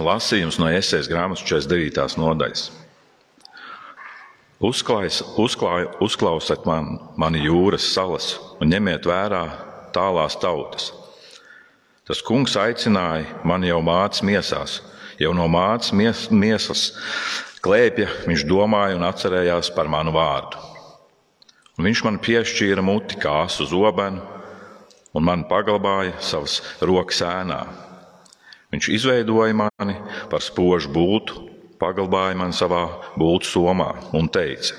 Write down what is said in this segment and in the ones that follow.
Lasījums no Esejas grāmatas 49. nodaļas. Uzklājas, uzklāj, uzklausiet man, mani jūras salas un ņemiet vērā tālās tautas. Tas kungs aicināja mani jau mācīt miesās, jau no mācīt mies, miesas klēpja viņš domāja un atcerējās par manu vārdu. Un viņš man piešķīra muti kā asu zobenu, un man paglabāja savas rokas ēnā. Viņš izveidoja mani par spožu būtu, paglabāja mani savā būtu somā un teica: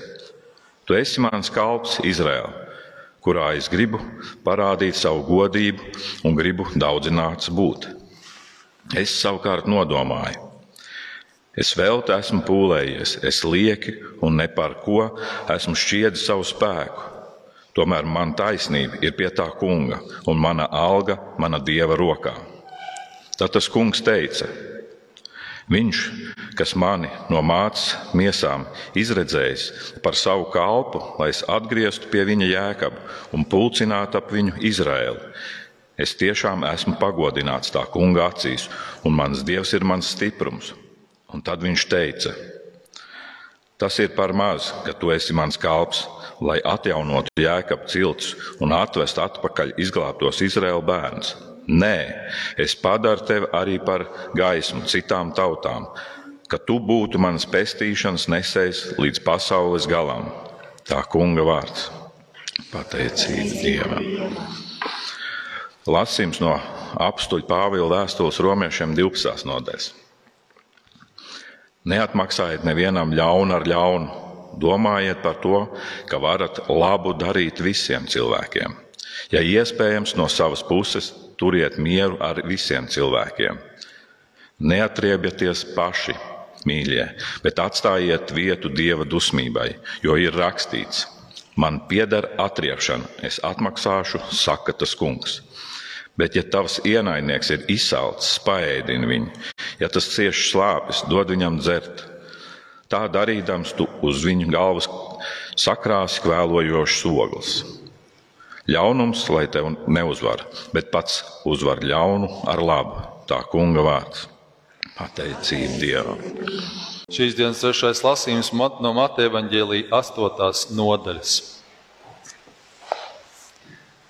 Tu esi mans kalps Izraēlā, kurā es gribu parādīt savu godību un gribu daudzināts būt. Es savukārt nodomāju, es vēl te esmu pūlējies, es lieki un ne par ko esmu šķiedis savu spēku. Tomēr man taisnība ir pie tā kunga, un mana alga mana dieva rokā. Tad tas kungs teica: Viņš, kas mani no mācas miesām izredzējis par savu kalpu, lai es atgrieztu pie viņa jēkabu un pulcinātu ap viņu Izraēlu. Es tiešām esmu pagodināts tā kunga acīs, un mans dievs ir mans stiprums. Un tad viņš teica: Tas ir par maz, ka tu esi mans kalps, lai atjaunotu jēkabu cilts un atvestu atpakaļ izglābtos Izraēlu bērnus. Nē, es padaru tevi arī par gaismu citām tautām, ka tu būtu manas pestīšanas nesējs līdz pasaules galam. Tā kunga vārds - pateicība Dievam. Lasījums no apstuļa Pāvila vēstules romiešiem 12. nodaļas. Neatmaksājiet nevienam ļaunu ar ļaunu, domājiet par to, ka varat labu darīt visiem cilvēkiem. Ja iespējams, no savas puses turiet mieru ar visiem cilvēkiem. Neatriebieties paši, mīļie, bet atstājiet vietu dieva dusmībai, jo ir rakstīts: Man pieder atriepšana, es atmaksāšu, saka tas kungs. Bet, ja tavs ienaidnieks ir izsalcis, paēdini viņu, ja tas cieši slāpes, dod viņam dzert. Tā darīdams, tu uz viņa galvas sakrāsi kvēlojošs ogles. Ļaunums, lai tev neuzvar, bet pats uzvar ļaunu ar labu. Tā kunga vārds - pateicība Dievam. Šīs dienas trešais lasījums no Mateja Vāģēlīja 8. nodaļas.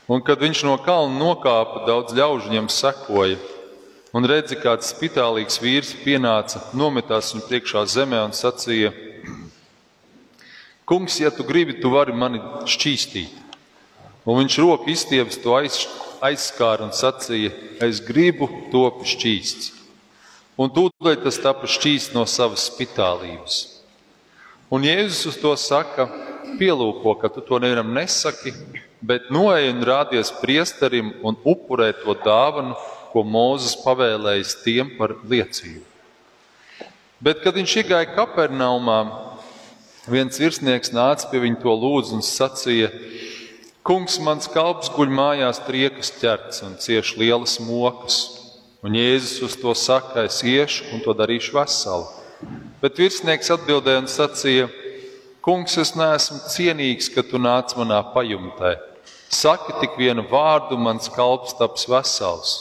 Un, kad viņš no kalna nokāpa, daudz ļaužu viņam sekoja. Un redzi, kāds spitālīgs vīrs pienāca, nometās viņu priekšā zemē un sacīja: Kungs, ja tu gribi, tu vari mani šķīstīt. Un viņš roku izstieps to aiz, aizskāra un sacīja: Es gribu top šķīsts. Un tūlīt tas tapa šķīsts no savas spitālības. Un Jēzus uz to saka: Pielūko, ka tu to nevienam nesaki, bet noej un rādies priesterim un upurē to dāvanu, ko Mozus pavēlējis tiem par liecību. Bet, kad viņš iegāja Kapernaumā, viens virsnieks nāca pie viņa to lūdzu un sacīja: Kungs, mans kalps guļ mājās, triekas ķerts un cieš lielas mokas. Un Jēzus uz to saka, es iešu un to darīšu veselu. Bet virsnieks atbildēja un sacīja: Kungs, es neesmu cienīgs, ka tu nāc manā pajumtē. Saki tik vienu vārdu, mans kalps taps vesels.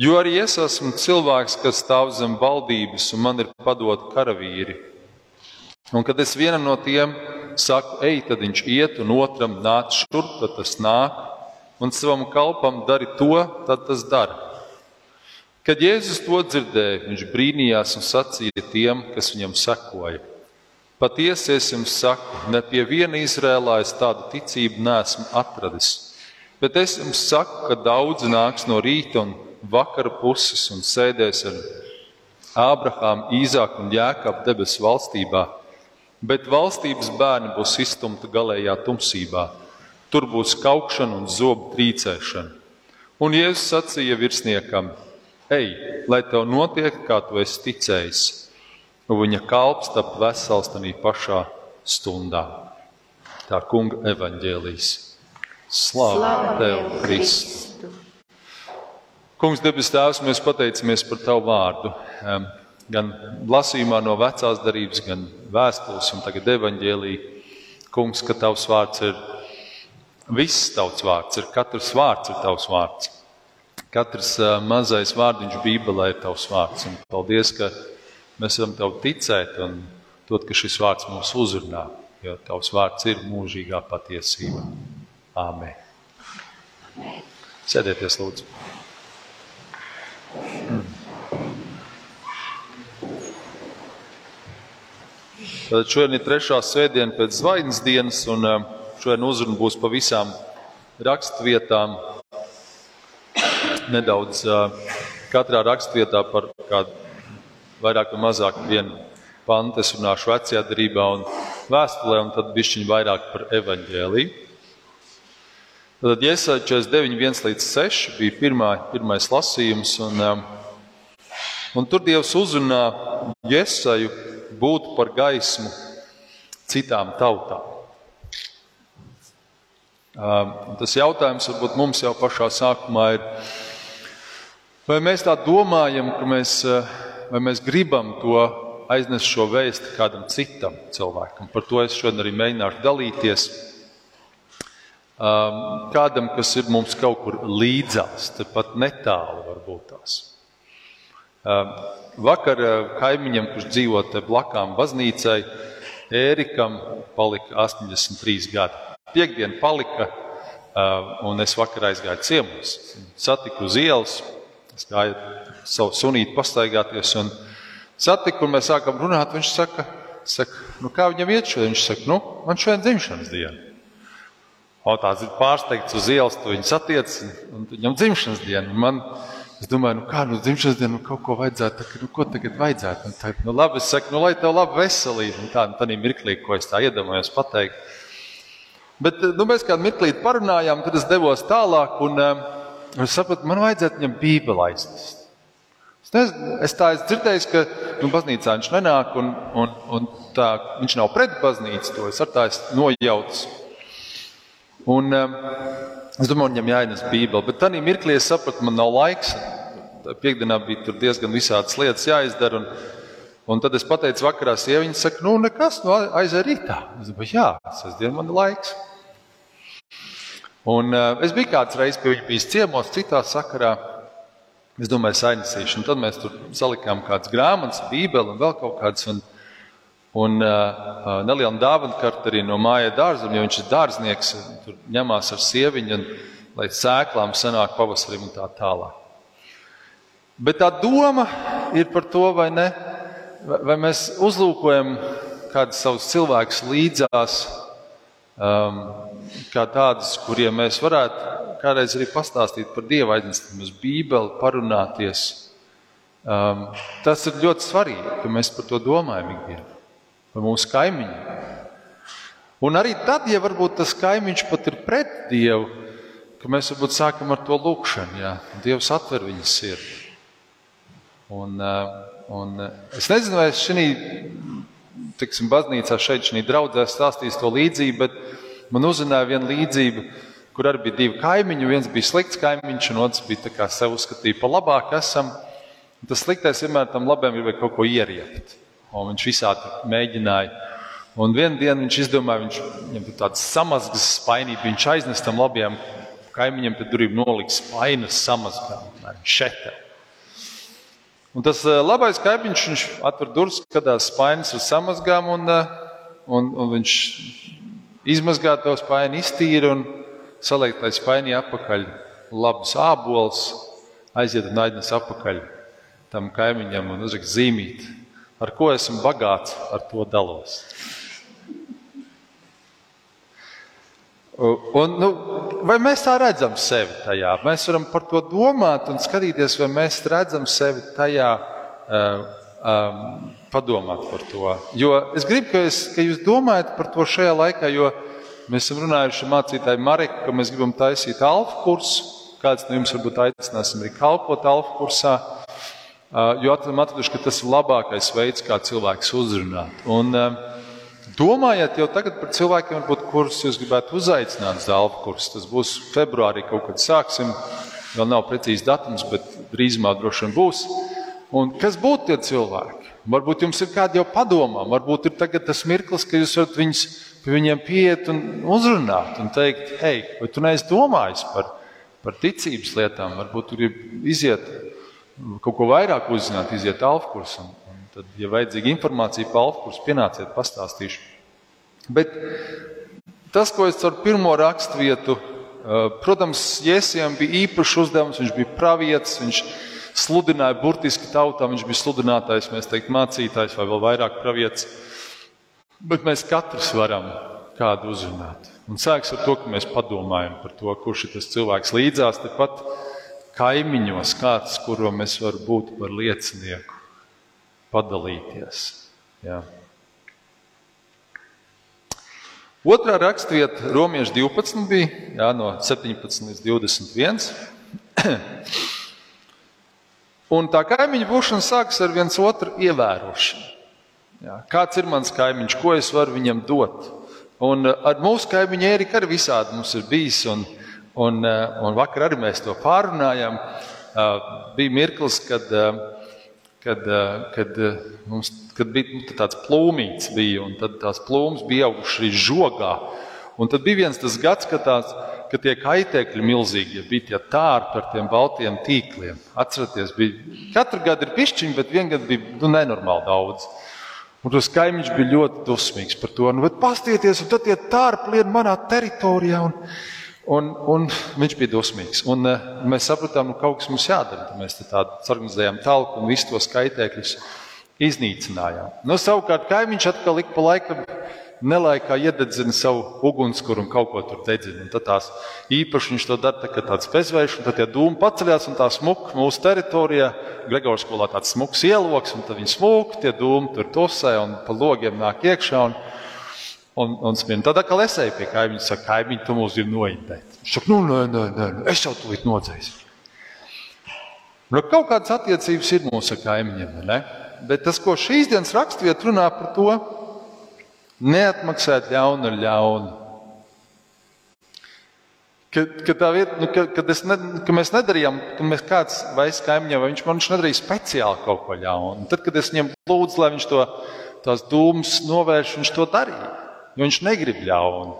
Jo arī es esmu cilvēks, kas stāv zem valdības, un man ir padot karavīri. Un kad es vienam no tiem saku, ej, tad viņš iet, un otram nāc šurp, tad tas nāk, un savam kalpam dari to, tad tas dara. Kad Jēzus to dzirdēja, viņš brīnījās un sacīja tiem, kas viņam sekoja: Patiesi es jums saku, ne pie viena Izrēlā es tādu ticību neesmu atradis. Bet es jums saku, ka daudzi nāks no rīta un vakara puses un sēdēs ar Ābrahāmu, Īzāku un Jēkabu debesu valstībā bet valstības bērni būs izstumti galējā tumsībā. Tur būs kaukšana un zobu trīcēšana. Un Jēzus sacīja virsniekam: Ej, lai tev notiek, kā tu esi ticējis. Un viņa kalps tap vesels tajā pašā stundā. Tā kunga evaņģēlīs. Slāva tev, Kristu! Kungs, debes Tēvs, mēs pateicamies par Tavu vārdu gan lasījumā no vecās darbības, gan vēstules un tagad evaņģēlīja. Kungs, ka tavs vārds ir viss tavs vārds, ir katrs vārds ir tavs vārds. Katrs mazais vārdiņš Bībelē ir tavs vārds. Un paldies, ka mēs varam tev ticēt un dot, ka šis vārds mūs uzrunā, jo tavs vārds ir mūžīgā patiesība. Āmen. Sēdieties, lūdzu. Tad šodien ir trešā svētdiena pēc zvaigznes dienas, un šodien uzruna būs pa visām raksturvietām. Nedaudz katrā raksturvietā par kādu vairāk vai mazāk vienu pantu es runāšu vecajā darbā un vēstulē, un tad bišķiņu vairāk par evaņģēliju. Tad Iesai 49, 1 līdz 6 bija pirmā, pirmais lasījums, un, un tur Dievs uzrunā Iesaju būt par gaismu citām tautām. Tas jautājums varbūt mums jau pašā sākumā ir, vai mēs tā domājam, ka mēs, vai mēs gribam to aiznest šo vēstu kādam citam cilvēkam. Par to es šodien arī mēģināšu dalīties. Kādam, kas ir mums kaut kur līdzās, tepat netālu varbūt tās. Vakar kaimiņam, kurš dzīvo te blakām baznīcai, Ērikam palika 83 gadi. Piektdiena palika, un es vakar aizgāju ciemos. Satiku uz ielas, gāju savu sunīti pastaigāties, un satiku, un mēs sākam runāt. Viņš saka, saka nu kā viņam iet šodien? Viņš saka, nu, man šodien dzimšanas diena. O, tāds ir pārsteigts uz ielas, tu viņu satiec, un viņam dzimšanas diena. Man, Es domāju, nu kā, nu, dzimšanas dienā nu, kaut ko vajadzētu, tā, nu, ko tagad vajadzētu. Un tā, nu, labi, es saku, nu, lai tev laba veselība. Un tā, nu, tā mirklī, ko es tā iedomājos pateikt. Bet, nu, mēs kādu mirklīti parunājām, tad es devos tālāk, un um, es sapratu, man vajadzētu viņam bībeli aiznest. Es, nezinu, es tā esmu dzirdējis, ka nu, baznīcā viņš nenāk, un, un, un tā, viņš nav pret baznīcu. To es ar tā esmu nojauts. Un, um, Es domāju, viņam jāienes Bībele, bet tajā mirklī es sapratu, man nav laiks. Piektdienā bija diezgan visādas lietas jāizdara. Un, un tad es pateicu, vakarā sieviete saka, nu, nekas, nu, aizej rītā. Es domāju, jā, sestdien man ir laiks. Un uh, es biju kāds reizes pie viņa bijis ciemos, citā sakarā. Es domāju, es aiznesīšu. Un tad mēs tur salikām kādas grāmatas, bībeli un vēl kaut kādas. Un, Un uh, neliela dāvana karta arī no māja dārzam, jo viņš ir dārznieks, tur ņemās ar sieviņu, un, lai sēklām sanāk pavasarim un tā tālāk. Bet tā doma ir par to, vai, ne, vai mēs uzlūkojam kādus savus cilvēkus līdzās, um, kā tādus, kuriem mēs varētu kādreiz arī pastāstīt par Dievu, aiznestam uz Bībeli, parunāties. Um, tas ir ļoti svarīgi, ka mēs par to domājam ikdienā vai mūsu kaimiņu. Un arī tad, ja varbūt tas kaimiņš pat ir pret Dievu, ka mēs varbūt sākam ar to lūkšanu, ja Dievs atver viņa sirdi. Un, eh, un eh, es nezinu, vai es šī tiksim, baznīcā šeit, šī draudzē stāstīs to līdzību, bet man uzzināja viena līdzība, kur arī bija divi kaimiņi. Viens bija slikts kaimiņš, un otrs bija tā kā sev uzskatīja par labāku esam. Tas sliktais vienmēr tam labajam gribēja kaut ko ieriept. Un viņš visādi mēģināja. Un vienā dienā viņš izdomāja, viņš, viņam tur tāds samazgas spainība, viņš aiznes tam labajam kaimiņam pie durvīm nolikt spainas samazgām, šete. Un tas eh, labais kaimiņš, viņš atver durvis, skatās spainas ar samazgām, un, eh, un, un viņš izmazgā to spaini, iztīra un saliek tai spainī apakaļ labus ābolus, aiziet un aiznes apakaļ tam kaimiņam un uzrakst zīmīt ar ko esmu bagāts, ar to dalos. Un, nu, vai mēs tā redzam sevi tajā? Mēs varam par to domāt un skatīties, vai mēs redzam sevi tajā, uh, um, padomāt par to. Jo es gribu, ka, es, ka jūs domājat par to šajā laikā, jo mēs esam runājuši ar mācītāju Mariku, ka mēs gribam taisīt alfa kursu. Kāds no jums varbūt aicināsim arī kalpot alfa kursā. Jo esam atraduši, ka tas ir labākais veids, kā cilvēks uzrunāt. Un, domājiet jau tagad par cilvēkiem, varbūt, kurus jūs gribētu uzaicināt uz Dāvidas kursu. Tas būs februārī, kaut kad sāksim. Vēl nav precīzi datums, bet drīzumā droši vien būs. Un kas būtu tie cilvēki? Varbūt jums ir kādi jau padomā, varbūt ir tas mirklis, ka jūs varat viņus, pie viņiem pieiet un uzrunāt un teikt, hei, vai tu neesi domājis par, par ticības lietām, varbūt tur ir iziet kaut ko vairāk uzzināt, iziet alfkurs. Un, un tad, ja vajadzīga informācija par alfkurs, pienāciet, pastāstīšu. Bet tas, ko es ar pirmo raksturvietu, protams, Jēzusam bija īpašs uzdevums, viņš bija pravietis, viņš sludināja burtiski tautām, viņš bija sludinātājs, mēs teiktu, mācītājs vai vēl vairāk pravietis. Bet mēs katrs varam kādu uzrunāt. Un sāks ar to, ka mēs padomājam par to, kurš ir tas cilvēks līdzās, tepat kaimiņos, kāds, kuru mēs varam būt par liecinieku, padalīties. Jā. Otrā raksturvieta, Romas 12, bija jā, no 17 līdz 21. Un tā kaimiņu būšana sākas ar viens otru ievērošanu. Jā, kāds ir mans kaimiņš, ko es varu viņam dot? Un uh, ar mūsu kaimiņu Ēriku arī visādi mums ir bijis. Un, uh, un vakar arī mēs to pārunājām. Uh, bija mirklis, kad, kad, kad, mums, kad bija nu, tāds plūmīts, bija, un tās plūmas bija augušas arī žogā. Un tad bija viens tas gads, kad tās ka tie kaitēkļi milzīgi ja bija tie tārpi ar tiem baltiem tīkliem. Atcerieties, bija, katru gadu ir pišķiņi, bet vienā gadā bija nu, nenormāli daudz. Un tas kaimiņš bija ļoti dusmīgs par to. Nu, Pastieties, un tad tie tārpi lien manā teritorijā. Un, un, un viņš bija dusmīgs. Un, uh, mēs sapratām, ka nu, kaut kas mums jādara. Mēs tādu organizējām talku un visus tos kaitēkļus iznīcinājām. Nu, savukārt kaimiņš atkal ik pa laikam nelaikā iededzina savu ugunskura un kaut ko tur dedzina. Un tad tās īpaši viņš to dara tā, tāds bezvērš, un tad tie dūmi paceļās un tā smuka mūsu teritorijā. Gregors skolā tāds smuks ieloks, un tad viņi smuka, tie dūmi tur tusē un pa logiem nāk iekšā. Un, un, un spien. Tad atkal es eju pie kaimiņa, saka, kaimiņ, tu mūs ir noindēt. Viņš saka, nu, nē, nē, nē, es jau tūlīt nodzēšu. Nu, kaut kādas attiecības ir mūsu kaimiņiem, ne? bet tas, ko šīs dienas raksturvieta runā par to, Neatmaksāt ļaunu ar ļaunu. Kad, kad, vieta, nu, kad, kad, ne, kad mēs nedarījām, kad mēs kāds vai es kaimiņam, vai viņš man viņš nedarīja speciāli kaut ko ļaunu. Tad, kad es viņam lūdzu, lai viņš to tās dūmus novērš, viņš to darīja. Jo viņš negrib ļaunu.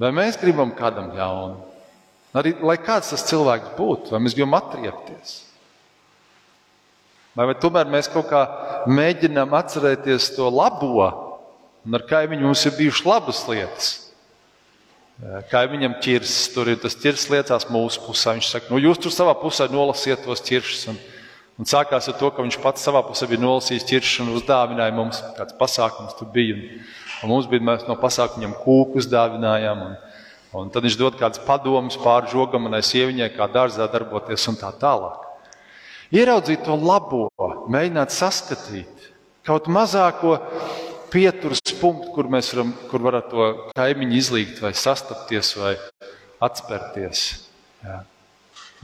Vai mēs gribam kādam ļaunu? Arī lai kāds tas cilvēks būtu, vai mēs gribam atriepties? Vai, vai tomēr mēs kaut kā mēģinām atcerēties to labo, Un ar kaimiņu mums ir bijušas labas lietas. Kaimiņam ķirs, tur ir tas ķirs liecās mūsu pusē. Viņš saka, nu jūs tur savā pusē nolasiet tos ķiršus. Un, un sākās ar to, ka viņš pats savā pusē bija nolasījis ķiršus un uzdāvināja mums kāds pasākums tur bija. Un, un mums bija mēs no pasākumiem kūku uzdāvinājām. Un, un tad viņš dod kādas padomas pāri žogam manai sieviņai, kā dārzā darboties un tā tālāk. Ieraudzīt to labo, mēģināt saskatīt kaut mazāko pieturas punktu, kur mēs varam, kur varam to kaimiņu izlīgt, vai sastapties, vai atspērties. Jā.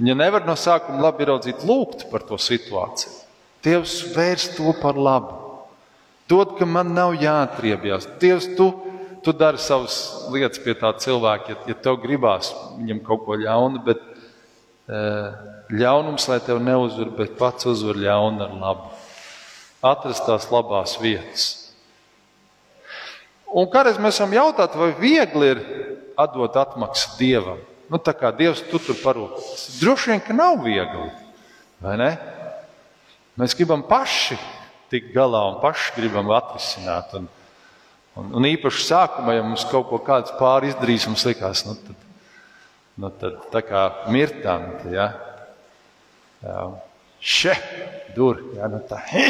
Ja nevar no sākuma labi ieraudzīt, lūgt par to situāciju. Dievs vērst to par labu. Dod, ka man nav jāatriebjas. Dievs, tu, tu dari savas lietas pie tā cilvēka, ja, ja tev gribās viņam kaut ko ļaunu, bet ļaunums, lai tev neuzvar, bet pats uzvar ļaunu ar labu. Atrast tās labās vietas. Un kādreiz mēs esam jautājuši, vai viegli ir atdot atmaksu dievam. Nu, tā kā dievs tu tur parūpēs. Droši vien, ka nav viegli. Mēs gribam paši tikt galā un paši gribam atrisināt. Un, un, un īpaši sākumā, ja mums kaut ko kāds pāri izdarīs, mums likās, nu, tad, nu, tad tā kā mirtanti. Ja? Jā. Še, dur, ja, nu tā, hi,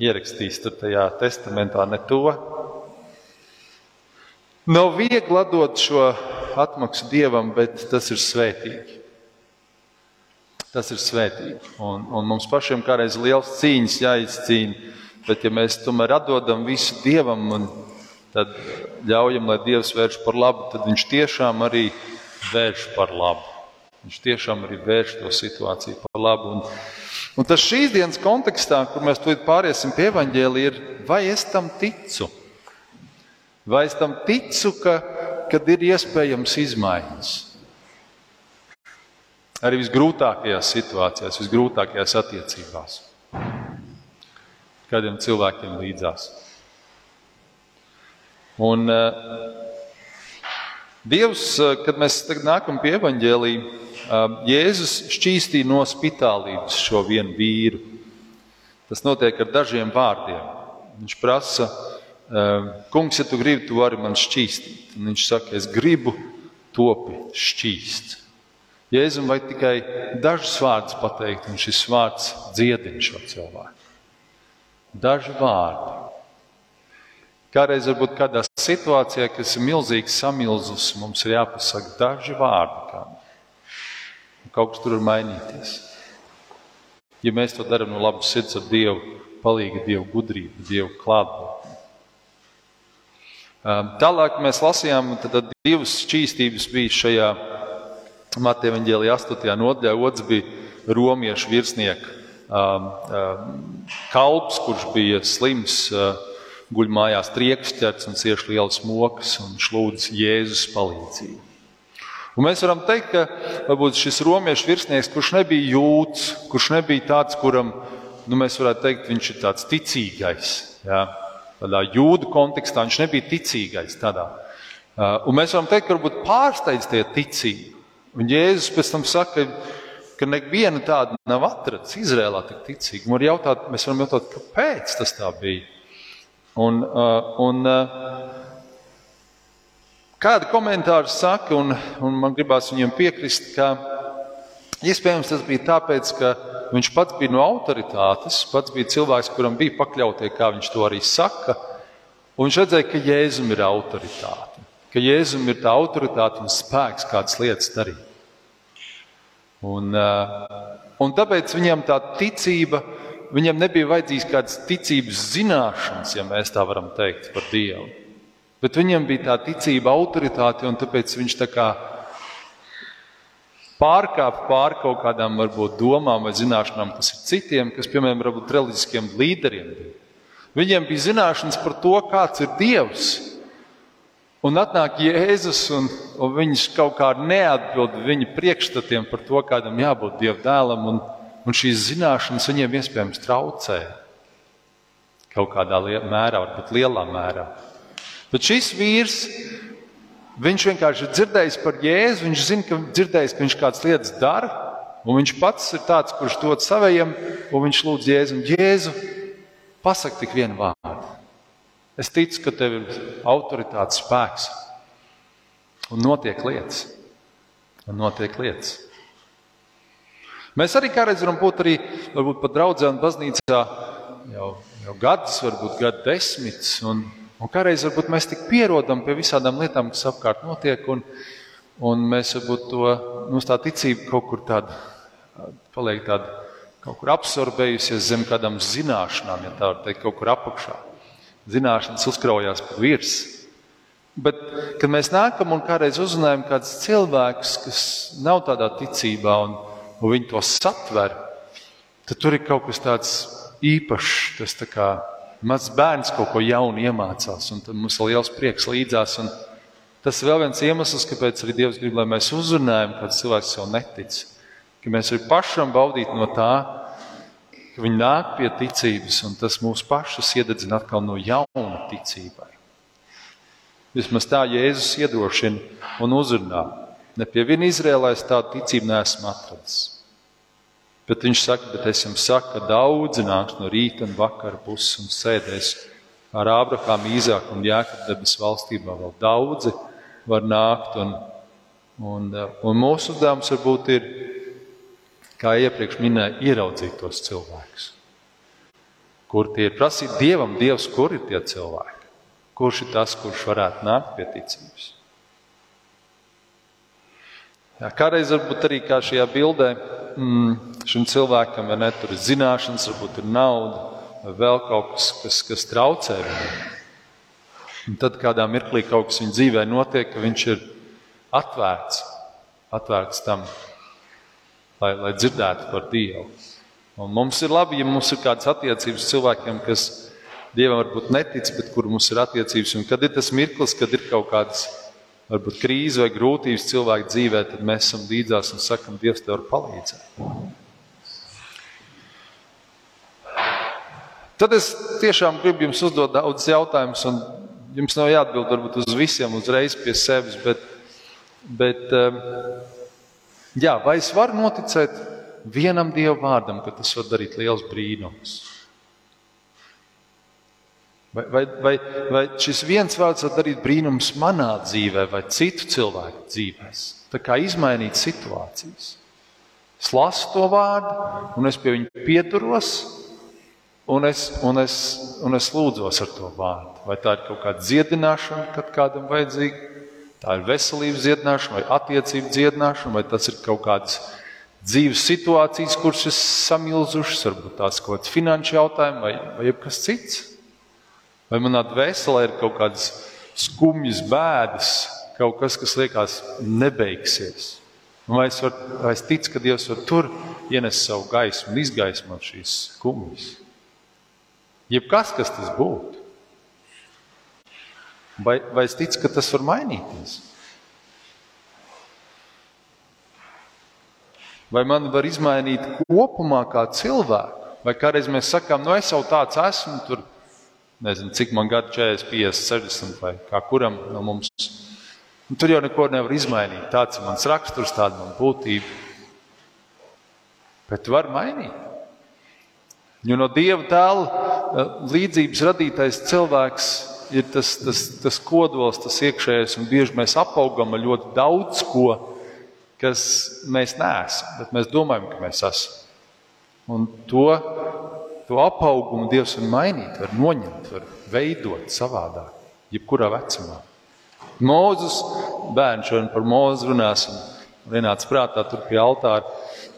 ierakstīs tur tajā testamentā ne to, Nav viegli atdot šo atmaksu dievam, bet tas ir svētīgi. Tas ir svētīgi. Un, un mums pašiem kādreiz liels cīņas jāizcīna. Bet, ja mēs tomēr atdodam visu dievam un tad ļaujam, lai dievs vērš par labu, tad viņš tiešām arī vērš par labu. Viņš tiešām arī vērš to situāciju par labu. Un, un tas šīs dienas kontekstā, kur mēs tūlīt pāriesim pie evaņģēlī, ir vai es tam ticu? Vai es tam ticu, ka kad ir iespējams izmaiņas? Arī visgrūtākajās situācijās, visgrūtākajās attiecībās. Kādiem cilvēkiem līdzās. Un, eh, Dievs, kad mēs nākam pie evaņģēlīja, Jēzus šķīstīja no spitālības šo vienu vīru. Tas notiek ar dažiem vārdiem. Viņš prasa, kungs, ja tu gribi, tu vari man šķīstīt. Un viņš saka, es gribu topi šķīsts. Jēzum vai tikai dažus vārdus pateikt, un šis vārds dziedina šo cilvēku. Daži vārdi. Kādreiz varbūt kādā situācijā, kas ir milzīgs samilzus, mums ir jāpasaka daži vārdi. Kādam. Kaut kas tur var mainīties. Ja mēs to darām no labas sirds ar Dievu, palīga Dievu gudrību, Dievu klātbūtni. Tālāk mēs lasījām, tad divas šķīstības bija šajā Mateja Vāģēlijā 8. nodaļā. Otrs bija romiešu virsnieka um, kalps, kurš bija slims, uh, guļ mājās triekšķerts un cieš lielas mokas un lūdz Jēzus palīdzību. Un mēs varam teikt, ka varbūt šis romiešu virsnieks, kurš nebija jūts, kurš nebija tāds, kuram nu, mēs varētu teikt, viņš ir tāds ticīgais. Jā. Tādā jūdu kontekstā viņš nebija ticīgais. Tādā. Uh, un mēs varam teikt, ka varbūt pārsteidz tie ticīgi. Un Jēzus pēc tam saka, ka neviena tāda nav atrasts Izrēlā tik ticīga. Var jautāt, mēs varam jautāt, kāpēc tas tā bija. Un, uh, un, uh, kādi komentāri saka, un, un man gribās viņiem piekrist, ka iespējams tas bija tāpēc, ka viņš pats bija no autoritātes, pats bija cilvēks, kuram bija pakļautie, kā viņš to arī saka. Un viņš redzēja, ka Jēzum ir autoritāte ka Jēzum ir tā autoritāte un spēks kādas lietas darīt. Un, uh, un tāpēc viņam tā ticība, viņam nebija vajadzīgs kādas ticības zināšanas, ja mēs tā varam teikt par Dievu. Bet viņam bija tā ticība, autoritāte, un tāpēc viņš tā kā pārkāpa pār kaut kādām varbūt domām vai zināšanām, kas ir citiem, kas, piemēram, varbūt reliģiskiem līderiem. Viņiem bija zināšanas par to, kāds ir Dievs. Un atnāk Jēzus, un, un viņš kaut kā neatbild viņa priekšstatiem par to, kādam jābūt Dieva dēlam, un, un šīs zināšanas viņiem iespējams traucē. Kaut kādā mērā, varbūt lielā mērā. Bet šis vīrs, viņš vienkārši ir dzirdējis par Jēzu, viņš zina, ka, dzirdējis, ka viņš kādas lietas dara, un viņš pats ir tāds, kurš dod saviem, un viņš lūdz Jēzu, Jēzu, pasak tik vienu vārdu. Es ticu, ka tev ir autoritātes spēks. Un notiek lietas. Un notiek lietas. Mēs arī kādreiz varam būt arī pat draudzē un baznīcā jau, jau gadus, varbūt gadu desmitus. Un, un kādreiz varbūt mēs tik pierodam pie visādām lietām, kas apkārt notiek. Un, un mēs varbūt to, mums tā ticība kaut kur tāda, paliek tāda, kaut kur absorbējusies zem kādām zināšanām, ja tā var teikt, kaut kur apakšā zināšanas uzkraujās pa virsmu. Bet, kad mēs nākam un kādreiz uzrunājam kādus cilvēkus, kas nav tādā ticībā, un, un viņi to satver, tad tur ir kaut kas tāds īpašs. Tas tā kā mazs bērns kaut ko jaunu iemācās, un mums ir liels prieks līdzās. Tas ir vēl viens iemesls, kāpēc arī Dievs grib, lai mēs uzrunājam kādu cilvēku, kas jau netic. Ka mēs arī pašam baudītu no tā, ka viņi nāk pie ticības, un tas mūs pašus iededzina atkal no jauna ticībai. Vismaz tā Jēzus iedrošina un uzrunā. Ne pie viena Izrēlā es tādu ticību neesmu atradzis. Bet viņš saka, bet es jums saku, ka daudzi nāks no rīta un vakara puses un sēdēs ar Ābrahāmu, Īzāku un Jāekabu debes valstībā. Vēl daudzi var nākt, un, un, un mūsu uzdevums varbūt ir kā iepriekš minēju, ieraudzīt tos cilvēkus. Kur tie ir prasīt dievam, dievs, kur ir tie cilvēki? Kurš ir tas, kurš varētu nākt pie ticības? Jā, kādreiz varbūt arī kā šajā bildē mm, šim cilvēkam ne, ir zināšanas, varbūt ir nauda vai vēl kaut kas, kas, kas traucē viņam. Un tad kādā mirklī kaut kas viņa dzīvē notiek, ka viņš ir atvērts, atvērts tam, lai, lai dzirdētu par Dievu. Un mums ir labi, ja mums ir kādas attiecības cilvēkiem, kas Dievam varbūt netic, bet kur mums ir attiecības. Un kad ir tas mirklis, kad ir kaut kādas varbūt krīze vai grūtības cilvēku dzīvē, tad mēs esam līdzās un sakam, Dievs tev var palīdzēt. Tad es tiešām gribu jums uzdot daudz jautājumus, un jums nav jāatbild varbūt uz visiem uzreiz pie sevis, bet Bet, um, jā, vai es varu noticēt vienam Dieva vārdam, ka tas var darīt liels brīnums? Vai, vai, vai, vai šis viens vārds var darīt brīnums manā dzīvē vai citu cilvēku dzīvēm? Tā kā izmainīt situācijas. Es lasu to vārdu, un es pie viņa pieturos, un es, un es, un es lūdzos ar to vārdu. Vai tā ir kaut kāda dziedināšana, kad kādam vajadzīga? Tā ir veselības dziedināšana, vai attiecību dziedināšana, vai tas ir kaut kāds dzīves situācijas, kuras ir samilzušas, varbūt tās kaut kāds finanšu jautājums vai, vai kas cits. Vai manā dvēselē ir kaut kādas skumjas bēdas, kaut kas, kas liekas nebeigsies. Vai es, var, vai es ticu, ka Dievs var tur ienest savu gaismu un izgaismot šīs skumjas? Jebkas, kas tas būtu. Vai, vai es ticu, ka tas var mainīties? Vai man var izmainīt kopumā kā cilvēku? Vai kādreiz mēs sakām, nu, es jau tāds esmu, tur nezinu, cik man gadu, 40, 50, 60 vai kā kuram no mums. Un tur jau neko nevar izmainīt. Tāds ir mans raksturs, tāda ir mana būtība. Bet var mainīt. Jo no dieva tēla eh, līdzības radītais cilvēks ir tas, tas, tas kodols, tas iekšējais, un bieži mēs apaugam ar ļoti daudz ko, kas mēs neesam, bet mēs domājam, ka mēs esam. Un to, to apaugumu Dievs var mainīt, var noņemt, var veidot savādāk, jebkurā vecumā. Mūzus bērns šodien par mūzu runāsim. Vienāds prātā tur pie altāra.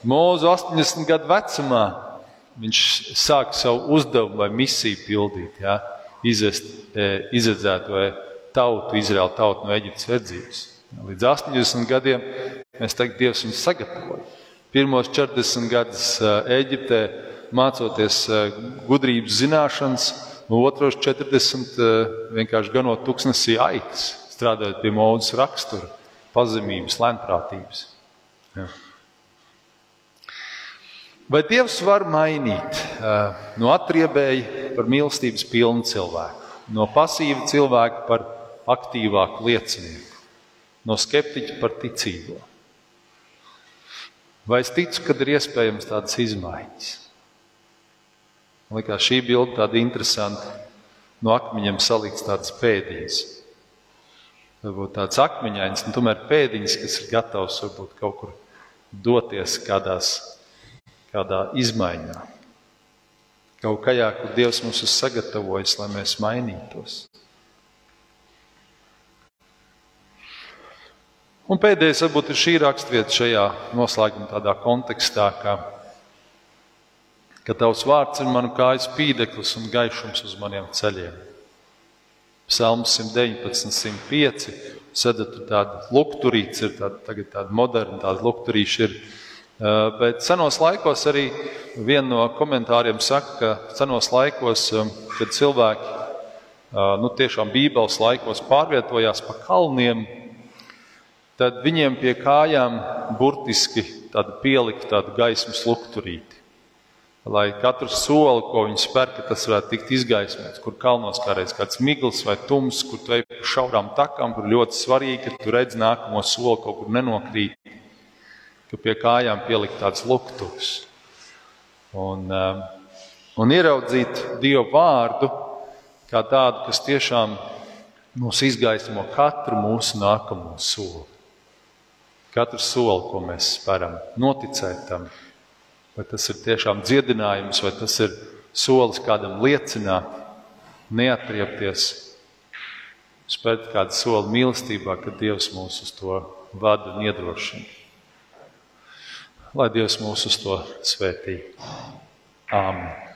Mūzu 80 gadu vecumā viņš sāk savu uzdevumu vai misiju pildīt. Ja? izvest e, izredzēto tautu, Izraēlu tautu no Eģiptes verdzības. Līdz 80 gadiem mēs tagad Dievs viņus sagatavoja. Pirmos 40 gadus e, Eģiptē mācoties e, gudrības zināšanas, un otros 40 vienkārši ganot tuksnesī aitas, strādājot pie mūzes rakstura, pazemības, lēnprātības. Ja. Vai Dievs var mainīt no atriebēja par mīlestības pilnu cilvēku, no pasīva cilvēka par aktīvāku liecinieku, no skeptiķa par ticīgo? Vai es ticu, ka ir iespējams tādas izmaiņas? Man liekas, šī bilde tāda interesanta. No akmeņiem salikts tādas pēdiņas. Varbūt tāds akmeņains, un tomēr pēdiņas, kas ir gatavs varbūt kaut kur doties kādās kādā izmaiņā. Kaut kajā, kur Dievs mums ir sagatavojis, lai mēs mainītos. Un pēdējais varbūt ir šī raksturvieta šajā noslēguma tādā kontekstā, ka, ka tavs vārds ir manu kājas pīdeklis un gaišums uz maniem ceļiem. Psalms 119, 105. Sadat tur tāda lukturīca, ir tāda, tagad tāda moderna, tāda lukturīša ir bet senos laikos arī viena no komentāriem saka, ka senos laikos, kad cilvēki nu, tiešām Bībeles laikos pārvietojās pa kalniem, tad viņiem pie kājām burtiski pielika tādu gaismas lukturīti. Lai katru soli, ko viņi spēr, tas varētu tikt izgaismots, kur kalnos kādreiz kāds migls vai tums, kur tu ej pa šaurām takām, kur ļoti svarīgi, ka tu redz nākamo soli kaut kur nenokrīt ka pie kājām pielikt tāds luktus un, um, un ieraudzīt Dievu vārdu kā tādu, kas tiešām mūs izgaismo katru mūsu nākamo soli. Katru soli, ko mēs speram, noticēt tam, vai tas ir tiešām dziedinājums, vai tas ir solis kādam liecināt, neatriepties, spērt kādu soli mīlestībā, kad Dievs mūs uz to vada un iedrošina. Lai Dievs mūs uz to svētī. Āmen!